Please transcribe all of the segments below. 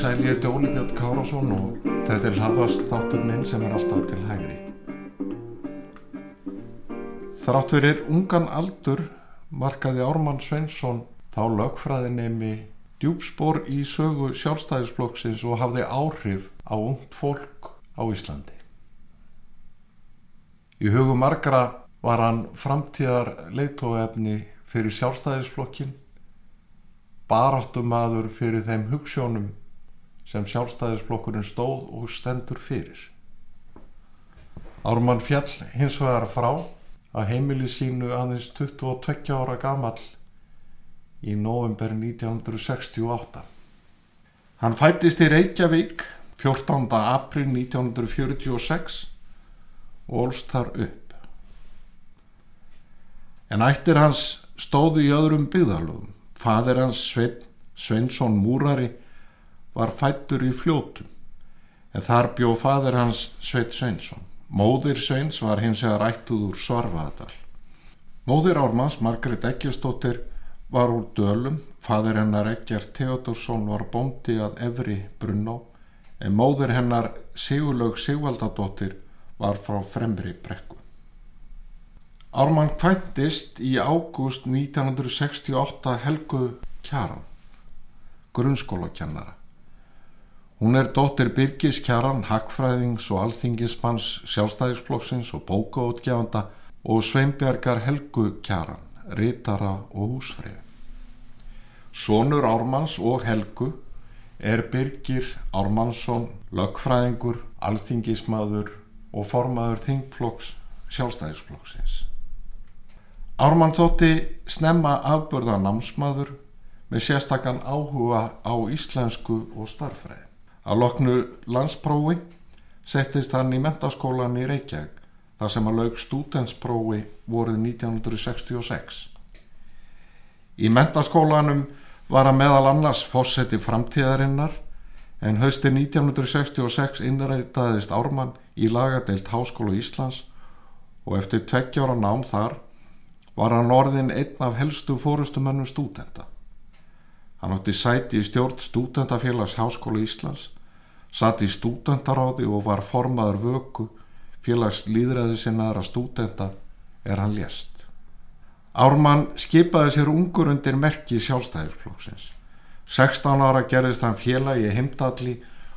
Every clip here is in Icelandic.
Sæl ég heiti Óli Björn Kárásson og þetta er hlaðvast þáttur minn sem er alltaf til hægri. Þrátt fyrir ungan aldur markaði Ármann Sveinsson þá lögfræðinemi djúpspor í sögu sjálfstæðisflokksins og hafði áhrif á ungt fólk á Íslandi. Í hugum margra var hann framtíðar leitóefni fyrir sjálfstæðisflokkin baráttumadur fyrir þeim hugssjónum sem sjálfstæðisflokkurinn stóð og stendur fyrir. Ármann fjall hins vegar frá að heimili sínu aðeins 22 ára gamall í november 1968. Hann fættist í Reykjavík 14. april 1946 og olst þar upp. En ættir hans stóðu í öðrum byggðalögum. Fadir hans Svein, Sveinsson Múrari var fættur í fljótum en þar bjó fadir hans Svein Sveinsson. Móðir Sveins var hins vegar ættuð úr Svarfaðadal. Móðir Ármanns, Margret Eggjastóttir, var úr Dölum. Fadir hennar Eggjart Theodorsson var bóndi að Evri Brunná en móðir hennar Sigurlaug Sigvaldadóttir var frá Fremri Brekku. Ármann kvæntist í ágúst 1968 Helgu Kjaran, grunnskólakennara. Hún er dóttir Birgis Kjaran, hagfræðings og alþingismanns sjálfstæðisflokksins og bókaútgjafanda og Sveinbjargar Helgu Kjaran, rítara og húsfrið. Sónur Ármanns og Helgu er Birgir Ármannsson, lögfræðingur, alþingismadur og formaður þingflokks sjálfstæðisflokksins. Ármann þótti snemma afbörða námsmaður með sérstakann áhuga á íslensku og starfræði. Að loknu landsprófi settist hann í mentaskólan í Reykjavík þar sem að laug stútensprófi voruð 1966. Í mentaskólanum var að meðal annars fósetti framtíðarinnar en hausti 1966 innrætaðist Ármann í lagadeilt Háskólu Íslands og eftir tveggjára nám þar var hann orðin einn af helstu fórustumönnum stúdenta. Hann átti sæti í stjórn stúdentafélags Háskóla Íslands, satt í stúdentaráði og var formaður vöku félags líðræði sinnaðra stúdenta er hann lést. Ármann skipaði sér ungur undir merki sjálfstæðisflokksins. 16 ára gerðist hann félagi heimdalli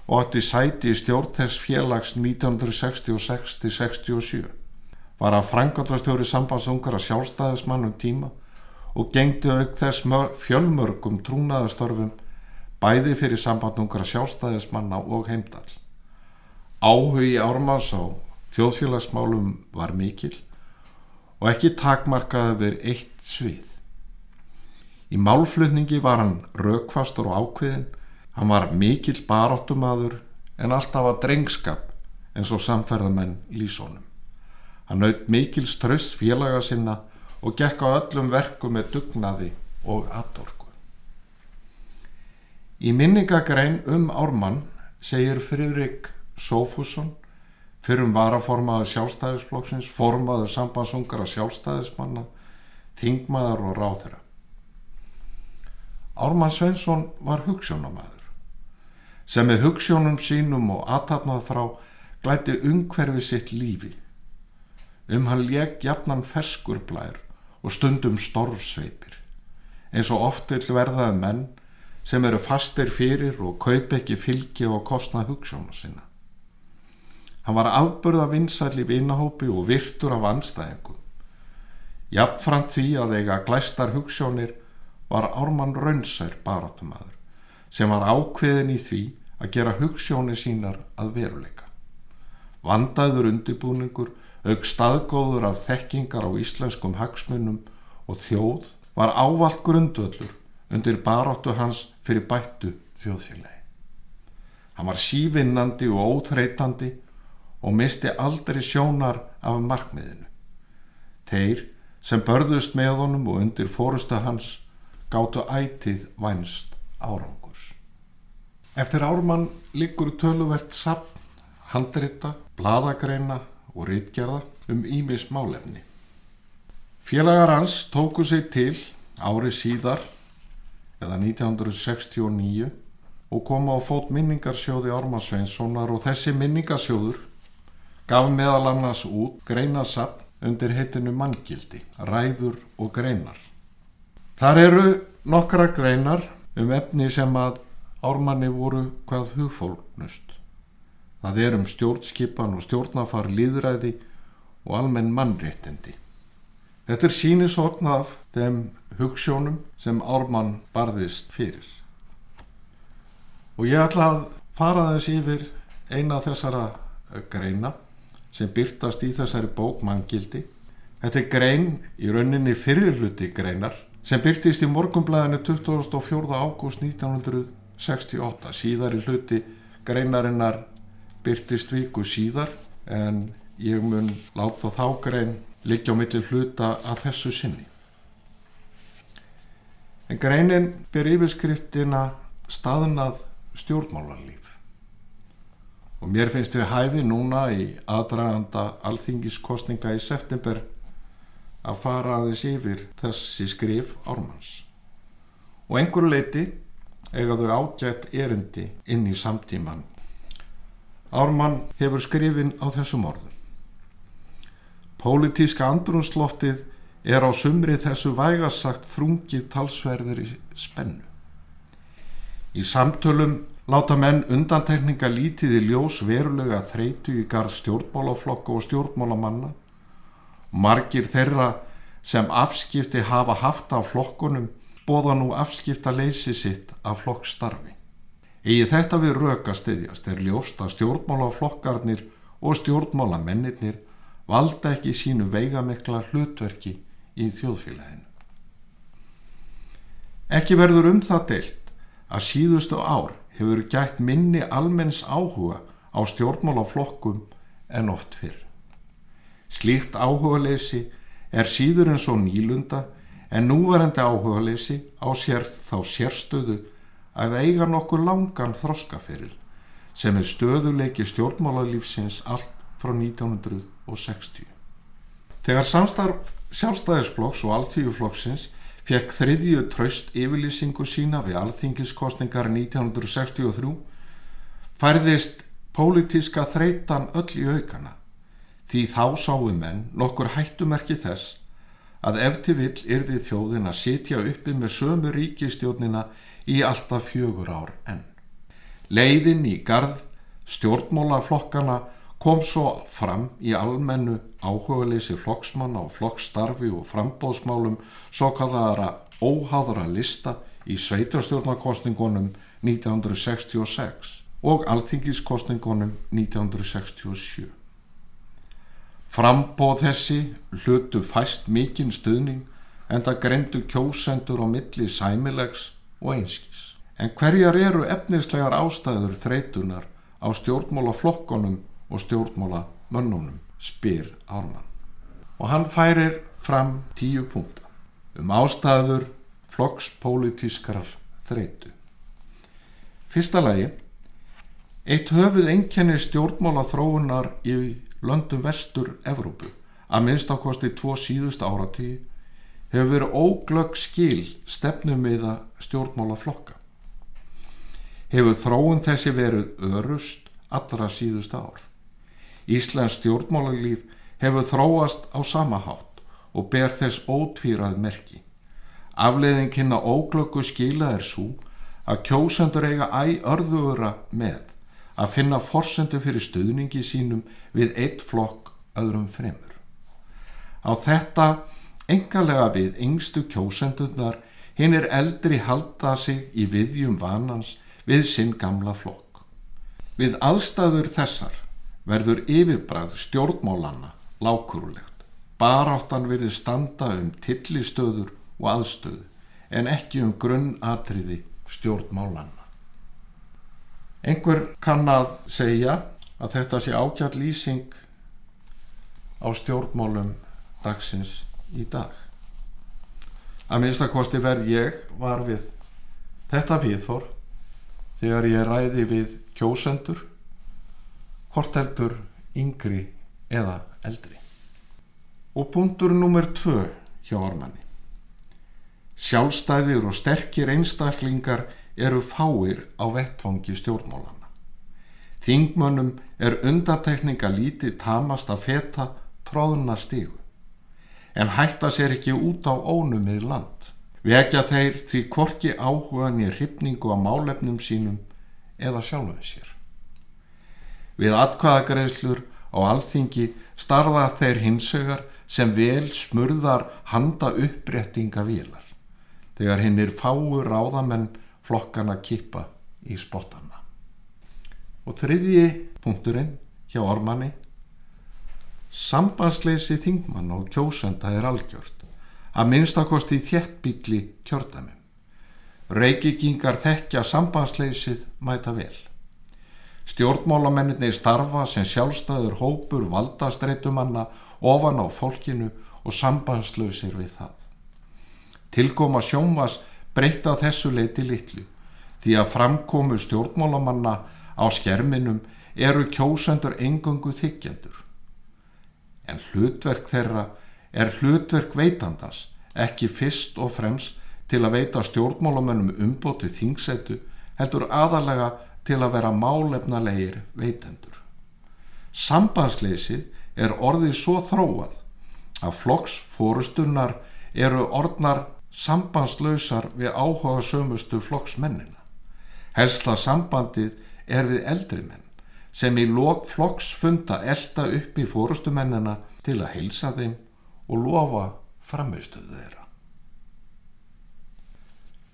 og átti sæti í stjórn þess félags 1966-67 var að frangandastjóri sambandsungar að sjálfstæðismannum tíma og gengdi auk þess fjölmörgum trúnaðastörfum bæði fyrir sambandungar að sjálfstæðismanna og heimdall. Áhugi Ármanns á þjóðfélagsmálum var mikil og ekki takmarkaði þeir eitt svið. Í málflutningi var hann raukvastur og ákveðin, hann var mikil baráttumadur en alltaf að drengskap eins og samferðamenn lísónum. Hann naut mikil ströst félaga sinna og gekk á öllum verku með dugnaði og atorku. Í minningagrein um Ármann segir Friðrik Sófusson fyrrum varaformaður sjálfstæðisflokksins, formaður sambandsungar að sjálfstæðismanna, þingmaður og ráþera. Ármann Sveinsson var hugssjónamaður sem með hugssjónum sínum og aðtapnað frá glæti umhverfi sitt lífi. Um hann leg jafnan ferskur blær og stundum storfsveipir, eins og oft vil verðaði menn sem eru fastir fyrir og kaup ekki fylgi og kostna hugssjóna sinna. Hann var afburða vinsæl í vinahópi og virtur af anstæðingum. Jafnframt því að eiga glæstar hugssjónir var Ármann Raunsær baratumæður sem var ákveðin í því að gera hugssjóni sínar að veruleika. Vandaður undibúningur, auk staðgóður af þekkingar á íslenskum hagsmunum og þjóð var ávalt grundvöldur undir baráttu hans fyrir bættu þjóðfélagi. Hann var sívinnandi og óþreytandi og misti aldrei sjónar af markmiðinu. Þeir sem börðust með honum og undir fórusta hans gáttu ætið vænst árangurs. Eftir ármann liggur töluvert sapn, handrita, bladagreina og rítgerða um Ímis málefni. Félagar hans tóku sig til ári síðar eða 1969 og koma á fót minningarsjóði Ármannsveinssonar og þessi minningarsjóður gaf meðal annars út greinasapn undir heitinu manngildi, ræður og greinar. Þar eru nokkra greinar um efni sem að ármanni voru hvað hugfólknust. Það er um stjórnskipan og stjórnafar líðræði og almenn mannréttindi. Þetta er sínisotn af þeim hugssjónum sem ármann barðist fyrir. Og ég ætla að fara þess yfir eina þessara greina sem byrtast í þessari bók manngildi. Þetta er grein í rauninni fyrirluti greinar sem byrtist í morgumblæðinu 24. ágúst 1968. Síðar í hluti greinarinnar byrtist viku síðar en ég mun láta þá grein liggja á milli hluta að þessu sinni. En greinin ber yfirskriftina staðnað stjórnmálarlíf og mér finnst við hæfi núna í aðdraganda alþingiskostninga í september að fara aðeins yfir þessi skrif ármanns. Og einhverju leiti eiga þau ágætt erindi inn í samtíman Ármann hefur skrifin á þessum orðum Pólitíska andrunsloftið er á sumri þessu vægasagt þrungið talsverðir í spennu Í samtölum láta menn undantekninga lítið í ljós verulega þreitu í garð stjórnmálaflokka og stjórnmálamanna. Margir þeirra sem afskipti hafa haft af flokkunum bóða nú afskipta leysi sitt af flokkstarfi. Egi þetta við röka stiðjast er ljóst að stjórnmálaflokkarnir og stjórnmálamennirnir valda ekki sínu veigamekla hlutverki í þjóðfélaginu. Ekki verður um það deilt að síðustu ár hefur gætt minni almenns áhuga á stjórnmálaflokkum en oft fyrr. Slíkt áhugaleysi er síður en svo nýlunda en núverandi áhugaleysi á sér þá sérstöðu að eiga nokkur langan þroskaferil sem er stöðuleiki stjórnmálalífsins allt frá 1960. Þegar samstarf sjálfstæðisflokks og alltíðuflokksins fekk þriðju tröst yfirlýsingu sína við alþingiskostningar 1963 færðist pólitíska þreitan öll í aukana því þá sáu menn nokkur hættumerki þess að ef til vill yrði þjóðin að sitja uppi með sömu ríkistjónina í alltaf fjögur ár enn. Leiðin í gard stjórnmólaflokkana kom svo fram í almennu áhugaleysi flokksmanna og flokksstarfi og frambóðsmálum svo kallaðara óháðara lista í sveitarstjórnarkostningunum 1966 og alþingiskostningunum 1967. Frambóð þessi hlutu fæst mikinn stuðning en það grendu kjósendur á milli sæmilegs og einskis. En hverjar eru efnislegar ástæður þreitunar á stjórnmálaflokkonum og stjórnmála mönnunum, spyr Ármann. Og hann færir fram tíu punkta um ástæður flokkspolítískrar þreitu. Fyrsta lagi, eitt höfuð enkenni stjórnmála þróunar í löndum vestur Evrópu, að minnst ákosti tvo síðust áratíð, hefur verið óglögg skil stefnum meða stjórnmála flokka. Hefur þróun þessi verið örust allra síðust ár. Íslands stjórnmálarlíf hefur þróast á sama hátt og ber þess ótvírað merki. Afleiðin kynna óglöggu skila er svo að kjósendur eiga æ örðugra með að finna forsendu fyrir stuðningi sínum við eitt flokk öðrum fremur. Á þetta engalega við yngstu kjósendunar hinn er eldri halda sig í viðjum vanans við sinn gamla flokk. Við aðstæður þessar verður yfirbræð stjórnmálanna lákurulegt. Baráttan verður standa um tillistöður og aðstöðu en ekki um grunnatriði stjórnmálanna. Engur kann að segja að þetta sé ákjall lýsing á stjórnmálum dagsins í dag. Að minnstakosti verð ég var við þetta viðþór þegar ég ræði við kjósendur, hvort heldur yngri eða eldri. Og punktur nummer tvö hjá ormanni. Sjálfstæðir og sterkir einstaklingar eru fáir á vettfangi stjórnmálana. Þingmönnum er undantekninga lítið tamast að feta tróðuna stígu, en hætta sér ekki út á ónumið land. Vekja þeir því korki áhugan í hrifningu á málefnum sínum eða sjálfum sér. Við atkvæðagreislur á alþingi starða þeir hinsugar sem vel smurðar handa uppréttinga vilar þegar hinn er fáu ráðamenn flokkana kippa í spottana. Og þriðji punkturinn hjá ormanni Sambandsleysi þingmann og kjósenda er algjört að minnstakosti þjettbíli kjördamum. Reykjikingar þekkja sambandsleysið mæta vel. Stjórnmálamenninni starfa sem sjálfstæður hópur valdastreitumanna ofan á fólkinu og sambandslausir við það. Tilgóma sjómas breyta þessu leiti litlu því að framkomu stjórnmálamanna á skerminum eru kjósendur engungu þykjendur. En hlutverk þeirra er hlutverk veitandans ekki fyrst og fremst til að veita stjórnmálamönnum umbóti þingsetu heldur aðalega til að vera málefnalegir veitendur. Sambandsleysið er orðið svo þróað að flokks fórustunnar eru orðnar sambandslausar við áhuga sömustu flokksmennina. Helsla sambandið er við eldri menn sem í lok flokks funda elda upp í fórustumennina til að heilsa þeim og lofa framistuðu þeirra.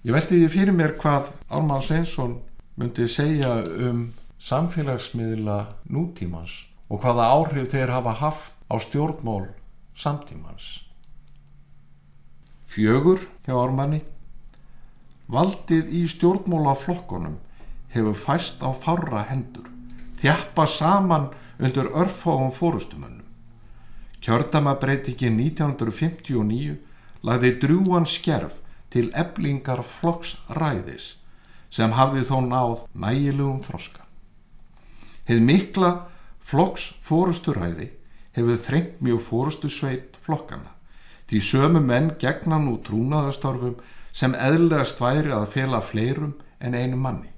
Ég veldi því fyrir mér hvað Ármann Sveinsson myndi segja um samfélagsmiðla nútímans og hvaða áhrif þeir hafa haft á stjórnmól samtímans. Fjögur hjá Ármanni. Valdið í stjórnmólaflokkonum hefur fæst á fárra hendur, þjappa saman undir örfáum fórustumönnum. Kjördamabreitingin 1959 lagði drúan skerf til eblingar flokksræðis sem hafði þó náð nægilegum þroska. Heið mikla flokks fórusturæði hefur þrengt mjög fórustusveit flokkana Því sömu menn gegna nú trúnaðastorfum sem eðlegast væri að fela fleirum en einu manni.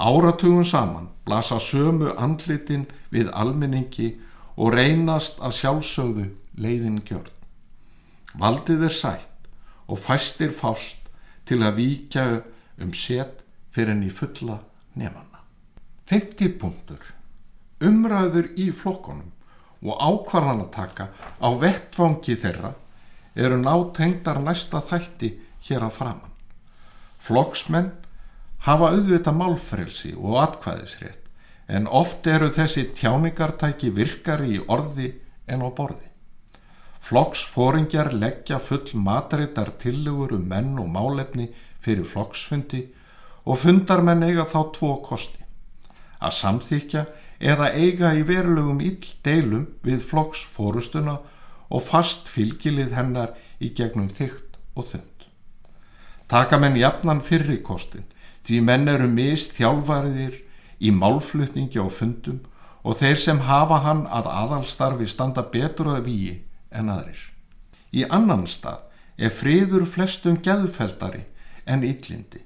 Áratugum saman blasa sömu andlitin við almenningi og reynast að sjálfsögðu leiðin gjörn. Valdið er sætt og fæstir fást til að víkja um set fyrir henni fulla nefana. 50 punktur. Umræður í flokkonum og ákvarðanataka á vettvangi þeirra eru nátengdar næsta þætti hér að framann. Flokksmenn hafa auðvita málfrelsi og atkvæðisrétt en oft eru þessi tjáningartæki virkari í orði en á borði. Flokksfóringjar leggja full matreitar tillegur um menn og málefni fyrir flokksfundi og fundarmenn eiga þá tvo kosti. Að samþykja eða eiga í verulegum ill deilum við flokks fórustuna og fast fylgilið hennar í gegnum þygt og þund. Taka menn jafnan fyrri kostin því menn eru mist þjálfariðir í málflutningi á fundum og þeir sem hafa hann að aðalstarfi standa betur að víi en aðrir. Í annan stað er friður flestum geðfeldari en yllindi.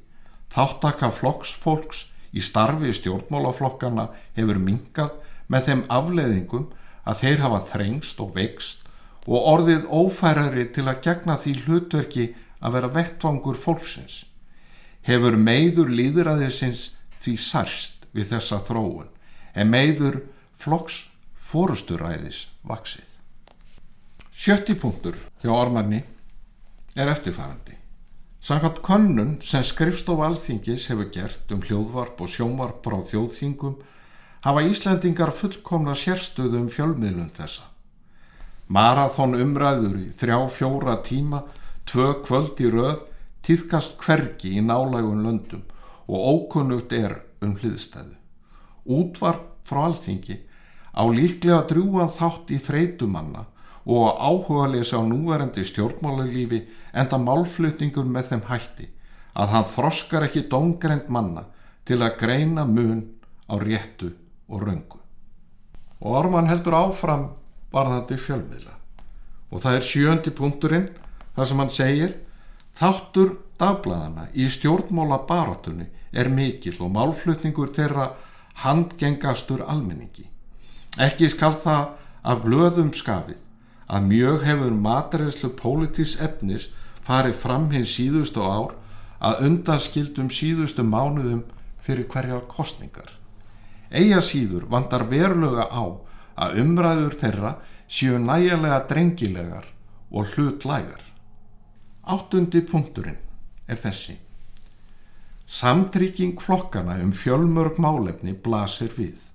Þáttaka flokksfólks í starfi stjórnmálaflokkana hefur mingað með þeim afleðingum að þeir hafa þrengst og veikst og orðið ófærari til að gegna því hlutverki að vera vettvangur fólksins. Hefur meiður líðræðisins því særst við þessa þróun en meiður flokks fórusturæðis vaksið. Sjötti punktur hjá ormanni er eftirfærandi. Samkvæmt könnun sem skrifstof alþingis hefur gert um hljóðvarp og sjónvarp frá þjóðþingum hafa Íslandingar fullkomna sérstöðum um fjölmiðlun þessa. Marathón umræður í þrjá fjóra tíma, tvö kvöld í röð, týðkast hvergi í nálægun löndum og ókunnugt er um hliðstæðu. Útvarp frá alþingi á líklega drúan þátt í þreytumanna og áhuga lesa á núverandi stjórnmálarlífi enda málflutningur með þeim hætti að hann þroskar ekki dóngrend manna til að greina mun á réttu og röngu. Og Orman heldur áfram varðandi fjölmiðla og það er sjöndi punkturinn þar sem hann segir þáttur dagbladana í stjórnmála baratunni er mikill og málflutningur þeirra handgengastur almenningi. Ekki skal það af blöðum skafið að mjög hefur matræðslu pólitísk etnis farið fram hins síðustu ár að undanskildum síðustu mánuðum fyrir hverjar kostningar. Eia síður vandar verulega á að umræður þeirra séu nægilega drengilegar og hlutlægar. Áttundi punkturinn er þessi. Samtrygging flokkana um fjölmörg málefni blasir við.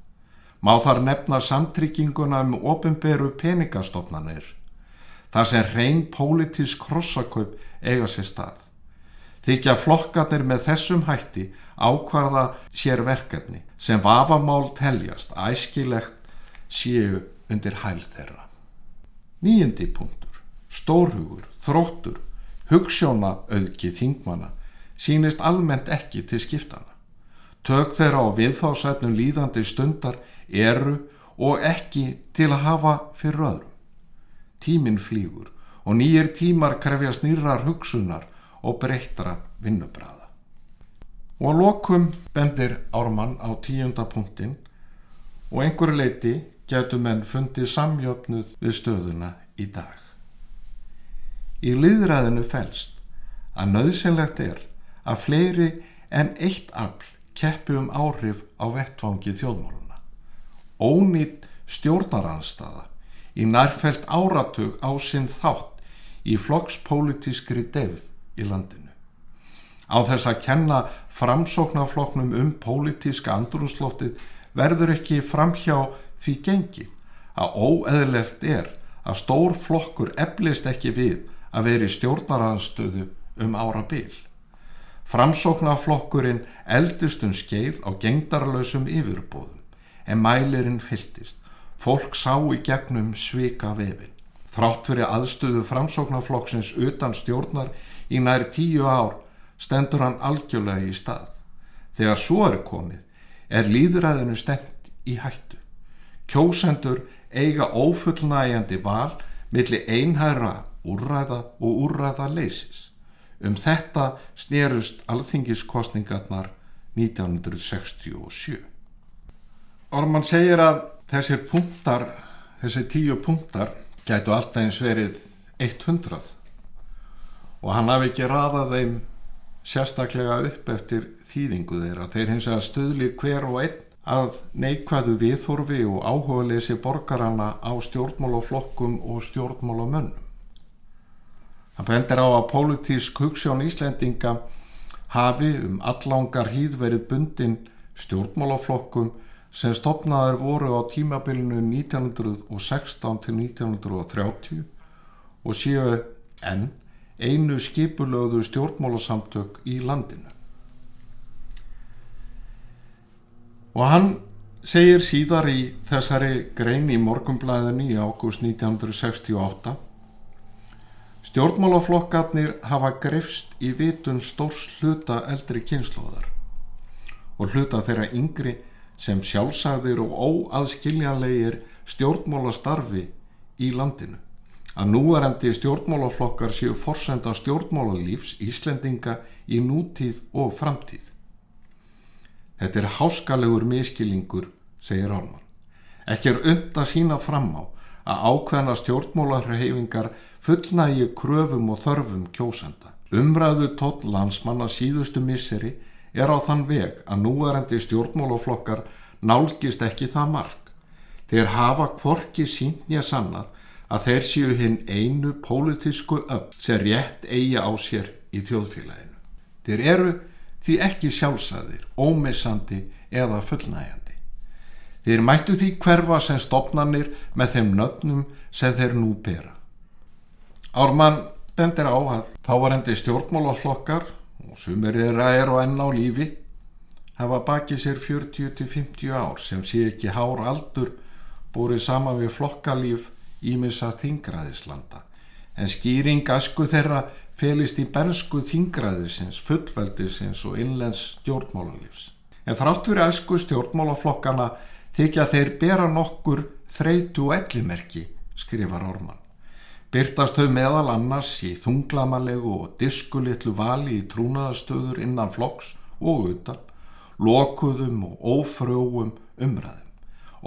Má þar nefna samtrygginguna um ofinberu peningastofnanir, þar sem reyn pólitísk krossakaup eiga sér stað. Þykja flokkanir með þessum hætti ákvarða sér verkefni sem vafamál teljast æskilegt séu undir hæl þeirra. Nýjandi punktur, stórhugur, þróttur, hugssjóna auðki þingmana sínist almennt ekki til skiptana. Tök þeirra á viðþásætnum líðandi stundar eru og ekki til að hafa fyrir öðrum. Tíminn flýgur og nýjir tímar krefjast nýrar hugsunar og breyttra vinnubræða. Og lokum bendir Ármann á tíunda punktin og einhverju leiti getur menn fundið samjöfnuð við stöðuna í dag. Í liðræðinu fælst að nöðsynlegt er að fleiri en eitt afl keppi um áhrif á vettfangi þjóðmáluna. Ónýtt stjórnaranstaða í nærfælt áratug á sinn þátt í flokkspolítískri devð í landinu. Á þess að kenna framsóknarflokknum um pólitíska andrúnslóttið verður ekki framhjá því gengi að óeðlert er að stór flokkur eflist ekki við að veri stjórnaranstöðu um ára byl. Framsóknarflokkurinn eldist um skeið á gengdarlausum yfirbóðum en mælirinn fylltist. Fólk sá í gegnum svika vefin. Þrátt fyrir aðstöðu framsóknarflokksins utan stjórnar í nær tíu ár stendur hann algjörlega í stað. Þegar svo er komið er líðræðinu stemt í hættu. Kjósendur eiga ófullnægjandi val millir einhæra úrræða og úrræða leysis. Um þetta snerust alþingiskostningarnar 1967. Orman segir að þessir punktar, þessir tíu punktar gætu alltaf eins verið 100 og hann hafi ekki raðað þeim sérstaklega upp eftir þýðingu þeirra. Þeir hins vegar stöðli hver og einn að neikvæðu viðhorfi og áhuga lesi borgarana á stjórnmálaflokkum og stjórnmálamönnum. Hann bendir á að pólitísk hugssjón Íslendinga hafi um allangar hýð verið bundin stjórnmálaflokkum sem stopnaður voru á tímabilinu 1916 til 1930 og séu enn einu skipulöðu stjórnmálasamtök í landinu. Og hann segir síðar í þessari grein í morgumblæðinu í ágúst 1968 Stjórnmálaflokkarnir hafa greifst í vitun stórs hluta eldri kynnslóðar og hluta þeirra yngri sem sjálfsagðir og óaðskiljanlegir stjórnmálastarfi í landinu. Að núarendi stjórnmálaflokkar séu forsenda stjórnmálalífs Íslendinga í nútíð og framtíð. Þetta er háskalegur miskilingur, segir Orman. Ekki er und að sína fram á að ákveðna stjórnmálarhefingar fullnægi kröfum og þörfum kjósenda. Umræðu tótt landsmanna síðustu misseri er á þann veg að núarendi stjórnmálaflokkar nálgist ekki það mark. Þeir hafa kvorki síntnja sannað að þeir séu hinn einu pólitísku öll sem rétt eigi á sér í þjóðfélaginu. Þeir eru því ekki sjálfsæðir, ómissandi eða fullnægjandi. Þeir mættu því hverfa sem stopnarnir með þeim nöfnum sem þeir nú bera. Ármann bendir á að þá var endi stjórnmálaflokkar og sumir þeirra er og enn á lífi hafa bakið sér 40-50 ár sem sé ekki hár aldur búrið sama við flokkalíf ímissa þingraðislanda en skýring asku þeirra felist í bernsku þingraðisins, fullveldisins og innlens stjórnmálanlífs. En þrátt fyrir asku stjórnmálaflokkana þykja þeir bera nokkur þreitu og ellimerki, skrifar Orman. Byrtast þau meðal annars í þunglamalegu og diskulittlu vali í trúnaðastöður innan flokks og utan, lokuðum og ófrjóum umræðum,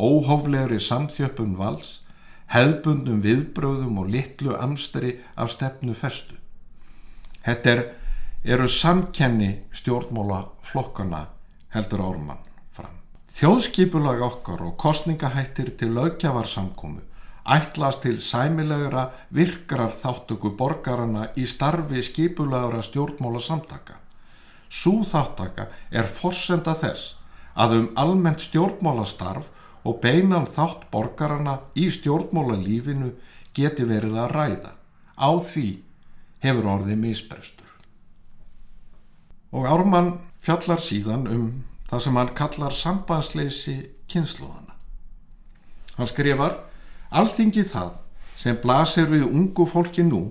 óhóflegri samþjöppun vals, hefbundum viðbröðum og litlu amstri af stefnu festu. Þetta er, eru samkenni stjórnmóla flokkana heldur Ármann fram. Þjóðskipulag okkar og kostningahættir til lögjafarsamkomu ætlast til sæmilegra virkrar þáttöku borgarana í starfi skipulagra stjórnmóla samtaka. Sú þáttaka er forsenda þess að um almennt stjórnmólastarf og beinan þátt borgarana í stjórnmóla lífinu geti verið að ræða. Á því hefur orðið misbrestur. Og Ármann fjallar síðan um það sem hann kallar sambandsleysi kynnslóðana. Hann skrifar Alþingi það sem blasir við ungu fólki nú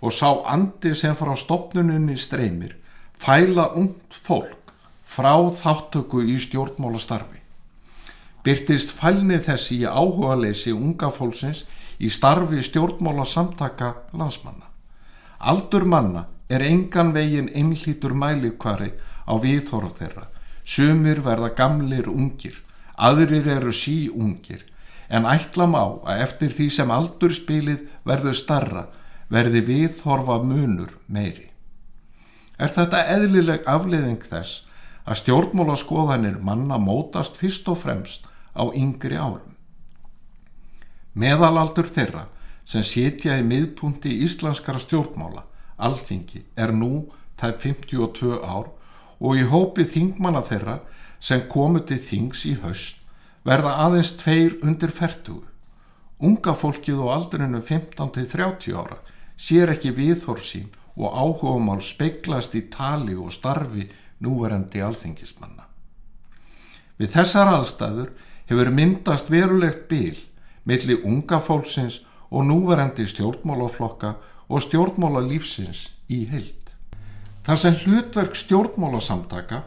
og sá andi sem frá stopnununni streymir fæla ungt fólk frá þáttöku í stjórnmálastarfi. Byrtist fælni þessi í áhuga leysi unga fólksins í starfi stjórnmála samtaka landsmanna. Aldur manna er engan vegin einlítur mælikvari á viðhorf þeirra. Sumir verða gamlir ungir, aðrir eru sí ungir, en ætlam á að eftir því sem aldurspilið verður starra verði viðhorfa munur meiri. Er þetta eðlileg afleiðing þess að stjórnmálaskoðanir manna mótast fyrst og fremst á yngri árum? Meðalaldur þeirra sem setja í miðpunti íslenskara stjórnmála, alþingi, er nú tæp 52 ár og í hópi þingmanna þeirra sem komu til þings í haust verða aðeins tveir undir fertugu. Unga fólkið á aldrinu 15-30 ára sér ekki viðhorf sín og áhugamál speiklast í tali og starfi núverandi alþingismanna. Við þessar aðstæður hefur myndast verulegt bil milli unga fólksins og núverandi stjórnmálaflokka og stjórnmála lífsins í heild. Þar sem hlutverk stjórnmálasamtaka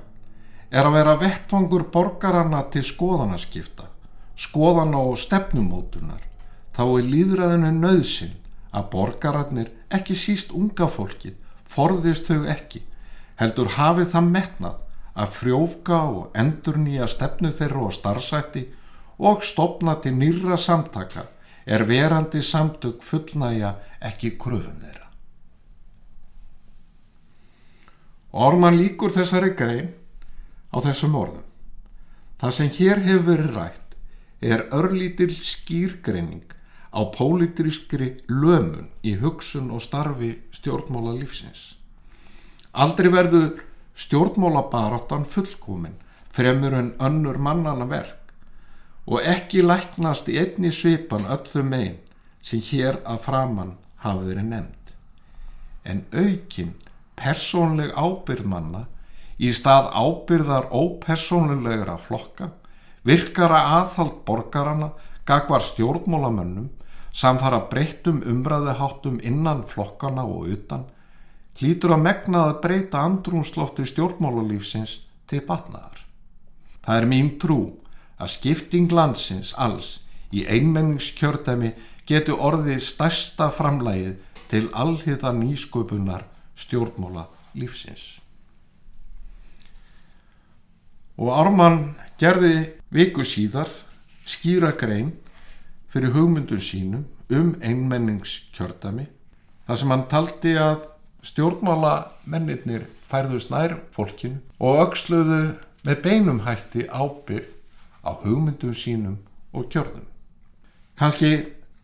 er að vera vettvangur borgarana til skoðanaskipta, skoðana og stefnumótunar, þá er líðræðinu nöðsin að borgararnir, ekki síst unga fólkið, forðist þau ekki, heldur hafið það metnað að frjófka og endur nýja stefnu þeirra og starfsætti og stopna til nýra samtaka er verandi samtök fullnæja ekki kröfum þeirra. Orman líkur þessari grein á þessum orðum. Það sem hér hefur verið rætt er örlítil skýrgreining á pólitískri lömun í hugsun og starfi stjórnmála lífsins. Aldrei verður stjórnmála baráttan fullkomin fremur en önnur mannana verk og ekki læknast í einni svipan öllum einn sem hér að framann hafi verið nefnd. En aukin persónleg ábyrðmanna í stað ábyrðar ópersónulegra flokka, virkara aðhald borgarana, gagvar stjórnmólamönnum, samfara breyttum umræðiháttum innan flokkana og utan, hlýtur að megna að breyta andrúnslofti stjórnmálalífsins til batnaðar. Það er mín trú að skipting landsins alls í einmenningskjördæmi getur orðið stærsta framlægið til allhiða nýsköpunar stjórnmóla lífsins. Og Ármann gerði viku síðar skýra grein fyrir hugmyndun sínum um einmenningskjördæmi þar sem hann taldi að stjórnmála mennirnir færðust nær fólkinu og auksluðu með beinum hætti ábyrg á hugmyndum sínum og kjörnum. Kanski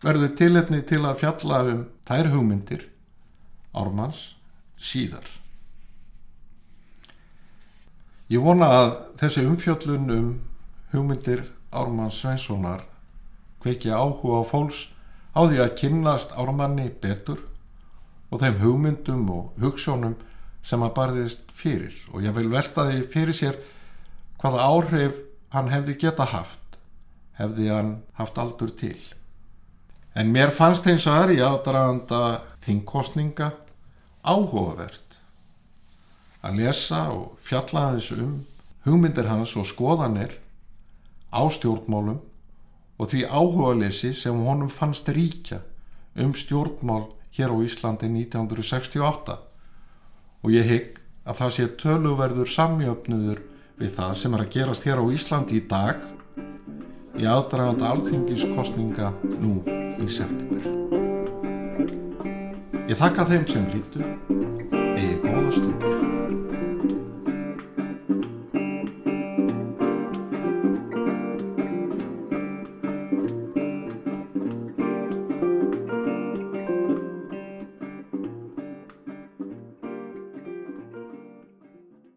verður tilefni til að fjalla um þær hugmyndir ármanns síðar. Ég vona að þessi umfjöllun um hugmyndir ármanns Sveinssonar kveikja áhuga á fólks á því að kynnast ármanni betur og þeim hugmyndum og hugssjónum sem að barðist fyrir. Og ég vil velta því fyrir sér hvaða áhrif hann hefði geta haft hefði hann haft aldur til. En mér fannst eins og er í aðdraganda þingkostninga áhugavert að lesa og fjalla aðeins um hugmyndir hans og skoðanir á stjórnmálum og því áhugalesi sem honum fannst ríkja um stjórnmál hér á Íslandi 1968 og ég hygg að það sé töluverður samjöfnuður við það sem er að gerast hér á Íslandi í dag í aðdraganda alþingiskostninga nú í september. Ég þakka þeim sem hlýtu, えー、この人